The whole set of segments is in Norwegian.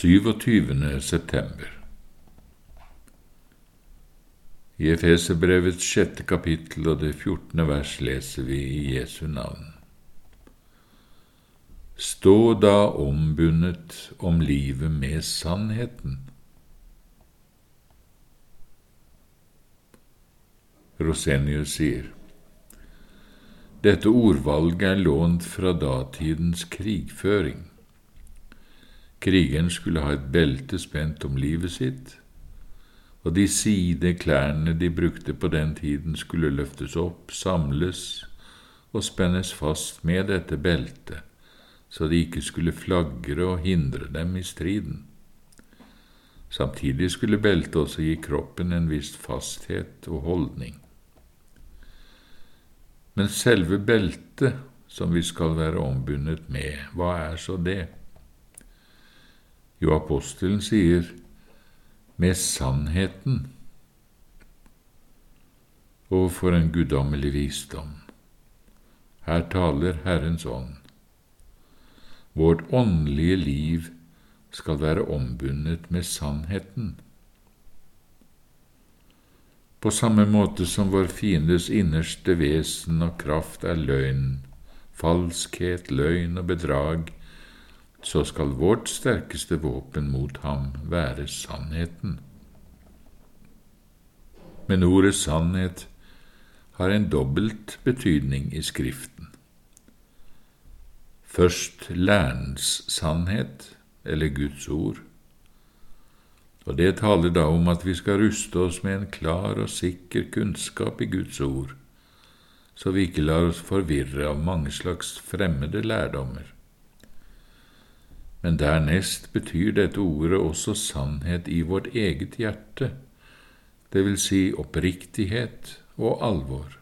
27. september I Efeserbrevets sjette kapittel og det fjortende vers leser vi i Jesu navn. Stå da ombundet om livet med sannheten. Rosenius sier, dette ordvalget er lånt fra datidens krigføring. Krigeren skulle ha et belte spent om livet sitt, og de sideklærne de brukte på den tiden, skulle løftes opp, samles og spennes fast med dette beltet, så de ikke skulle flagre og hindre dem i striden. Samtidig skulle beltet også gi kroppen en viss fasthet og holdning. Men selve beltet som vi skal være ombundet med, hva er så det? Jo, apostelen sier med sannheten. Og for en guddommelig visdom! Her taler Herrens ånd. Vårt åndelige liv skal være ombundet med sannheten. På samme måte som vår fiendes innerste vesen og kraft er løgn, falskhet, løgn og bedrag, så skal vårt sterkeste våpen mot ham være sannheten. Men ordet sannhet har en dobbelt betydning i Skriften. Først lærens sannhet, eller Guds ord, og det taler da om at vi skal ruste oss med en klar og sikker kunnskap i Guds ord, så vi ikke lar oss forvirre av mange slags fremmede lærdommer. Men dernest betyr dette ordet også sannhet i vårt eget hjerte, det vil si oppriktighet og alvor,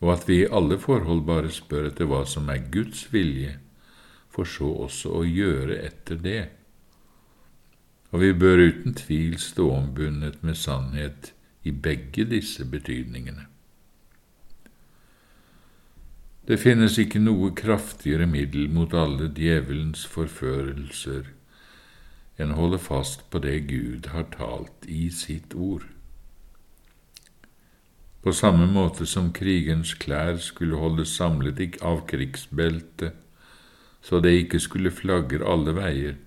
og at vi i alle forhold bare spør etter hva som er Guds vilje, for så også å gjøre etter det. Og vi bør uten tvil stå ombundet med sannhet i begge disse betydningene. Det finnes ikke noe kraftigere middel mot alle djevelens forførelser enn å holde fast på det Gud har talt i sitt ord. På samme måte som krigens klær skulle holdes samlet av krigsbeltet, så det ikke skulle flagre alle veier,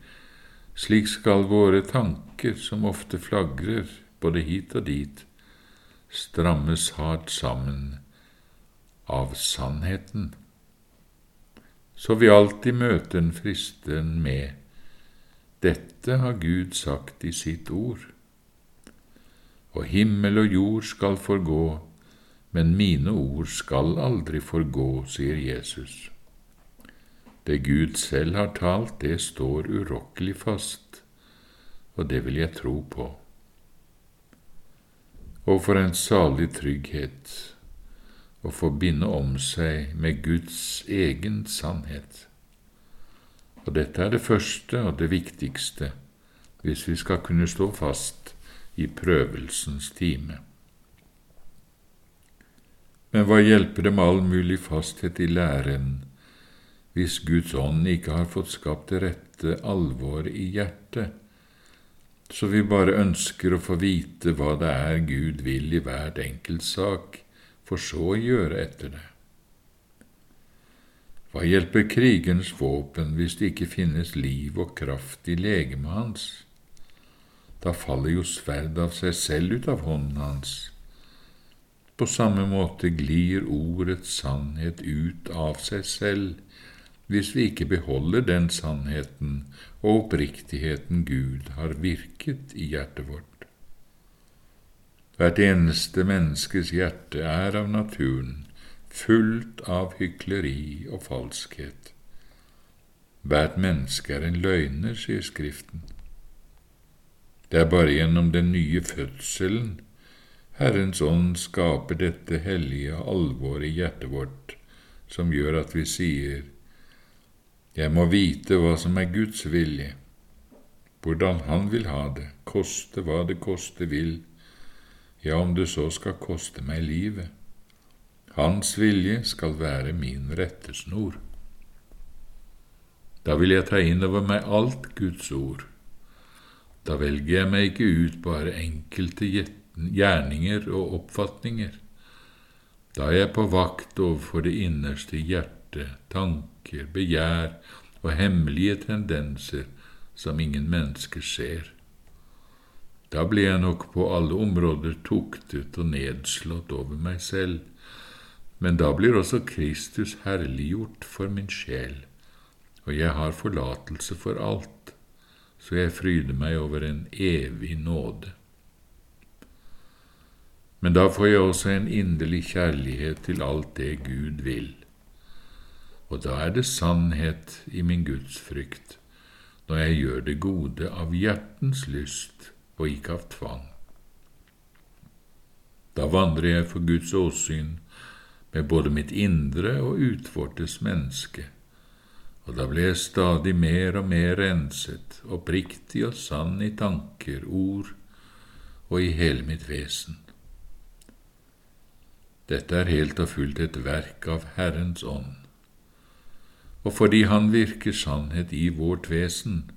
slik skal våre tanker, som ofte flagrer både hit og dit, strammes hardt sammen av sannheten, så vi alltid møter en fristen med dette har Gud sagt i sitt ord. Og himmel og jord skal forgå, men mine ord skal aldri forgå, sier Jesus. Det Gud selv har talt, det står urokkelig fast, og det vil jeg tro på. Og for en salig trygghet å få binde om seg med Guds egen sannhet. Og dette er det første og det viktigste hvis vi skal kunne stå fast i prøvelsens time. Men hva hjelper det med all mulig fasthet i læren hvis Guds ånd ikke har fått skapt det rette alvoret i hjertet, så vi bare ønsker å få vite hva det er Gud vil i hvert enkelt sak, for så å gjøre etter det. Hva hjelper krigens våpen hvis det ikke finnes liv og kraft i legemet hans? Da faller jo sverd av seg selv ut av hånden hans. På samme måte glir ordets sannhet ut av seg selv hvis vi ikke beholder den sannheten og oppriktigheten Gud har virket i hjertet vårt. Hvert eneste menneskes hjerte er av naturen fullt av hykleri og falskhet. Hvert menneske er en løgner, sier Skriften. Det er bare gjennom den nye fødselen Herrens ånd skaper dette hellige alvoret i hjertet vårt, som gjør at vi sier, Jeg må vite hva som er Guds vilje, hvordan Han vil ha det, koste hva det koste vil, ja, om det så skal koste meg livet. Hans vilje skal være min rettesnor. Da vil jeg ta inn over meg alt Guds ord. Da velger jeg meg ikke ut bare enkelte gjerninger og oppfatninger. Da er jeg på vakt overfor det innerste hjerte, tanker, begjær og hemmelige tendenser som ingen mennesker ser. Da blir jeg nok på alle områder tuktet og nedslått over meg selv, men da blir også Kristus herliggjort for min sjel, og jeg har forlatelse for alt, så jeg fryder meg over en evig nåde. Men da får jeg også en inderlig kjærlighet til alt det Gud vil, og da er det sannhet i min Guds frykt når jeg gjør det gode av hjertens lyst og ikke av tvang. Da vandrer jeg for Guds åsyn med både mitt indre og utvortes menneske, og da ble jeg stadig mer og mer renset, oppriktig og sann i tanker, ord og i hele mitt vesen. Dette er helt og fullt et verk av Herrens ånd, og fordi Han virker sannhet i vårt vesen,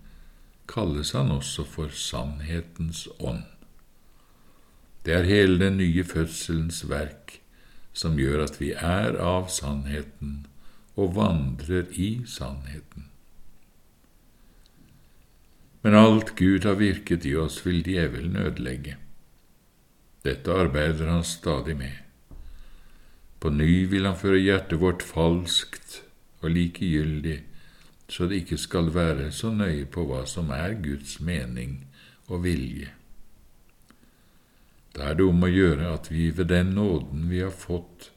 kalles Han også for sannhetens ånd. Det er hele den nye fødselens verk, som gjør at vi er av sannheten og vandrer i sannheten. Men alt Gud har virket i oss, vil djevelen ødelegge. Dette arbeider han stadig med. På ny vil han føre hjertet vårt falskt og likegyldig, så det ikke skal være så nøye på hva som er Guds mening og vilje. Da er det om å gjøre at vi ved den nåden vi har fått,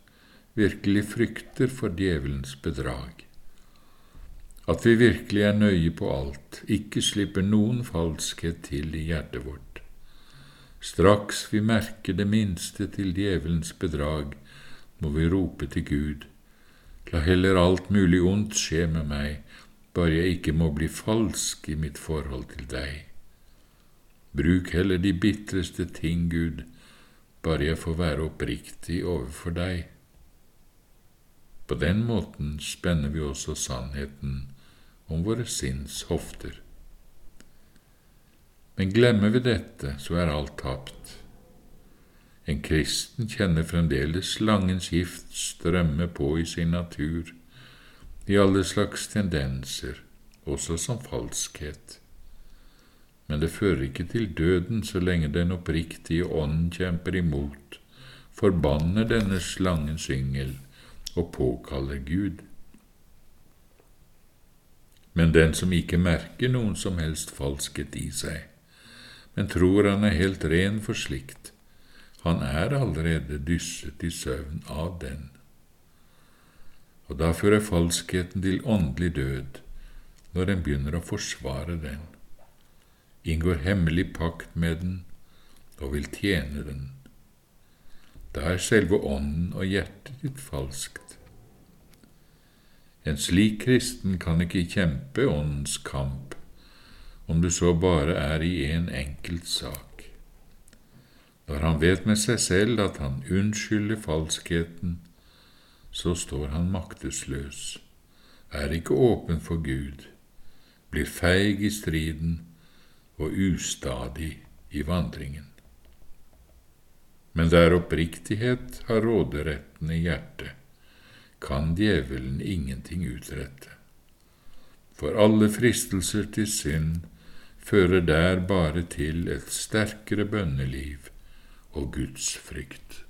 virkelig frykter for djevelens bedrag, at vi virkelig er nøye på alt, ikke slipper noen falskhet til i hjertet vårt. Straks vi merker det minste til djevelens bedrag, må vi rope til Gud, la heller alt mulig ondt skje med meg, bare jeg ikke må bli falsk i mitt forhold til deg. Bruk heller de bitreste ting, Gud, bare jeg får være oppriktig overfor deg. På den måten spenner vi også sannheten om våre sinns hofter. Men glemmer vi dette, så er alt tapt. En kristen kjenner fremdeles slangens gift strømme på i sin natur, i alle slags tendenser, også som falskhet men det fører ikke til døden så lenge den oppriktige ånd kjemper imot, forbanner denne slangens yngel og påkaller Gud. Men den som ikke merker noen som helst falskhet i seg, men tror han er helt ren for slikt, han er allerede dysset i søvn av den. Og da fører falskheten til åndelig død når en begynner å forsvare den inngår hemmelig pakt med den og vil tjene den. Da er selve ånden og hjertet ditt falskt. En slik kristen kan ikke kjempe åndens kamp, om det så bare er i en enkelt sak. Når han vet med seg selv at han unnskylder falskheten, så står han maktesløs, er ikke åpen for Gud, blir feig i striden og ustadig i vandringen. Men der oppriktighet har råderetten i hjertet, kan djevelen ingenting utrette. For alle fristelser til synd fører der bare til et sterkere bønneliv og Guds frykt.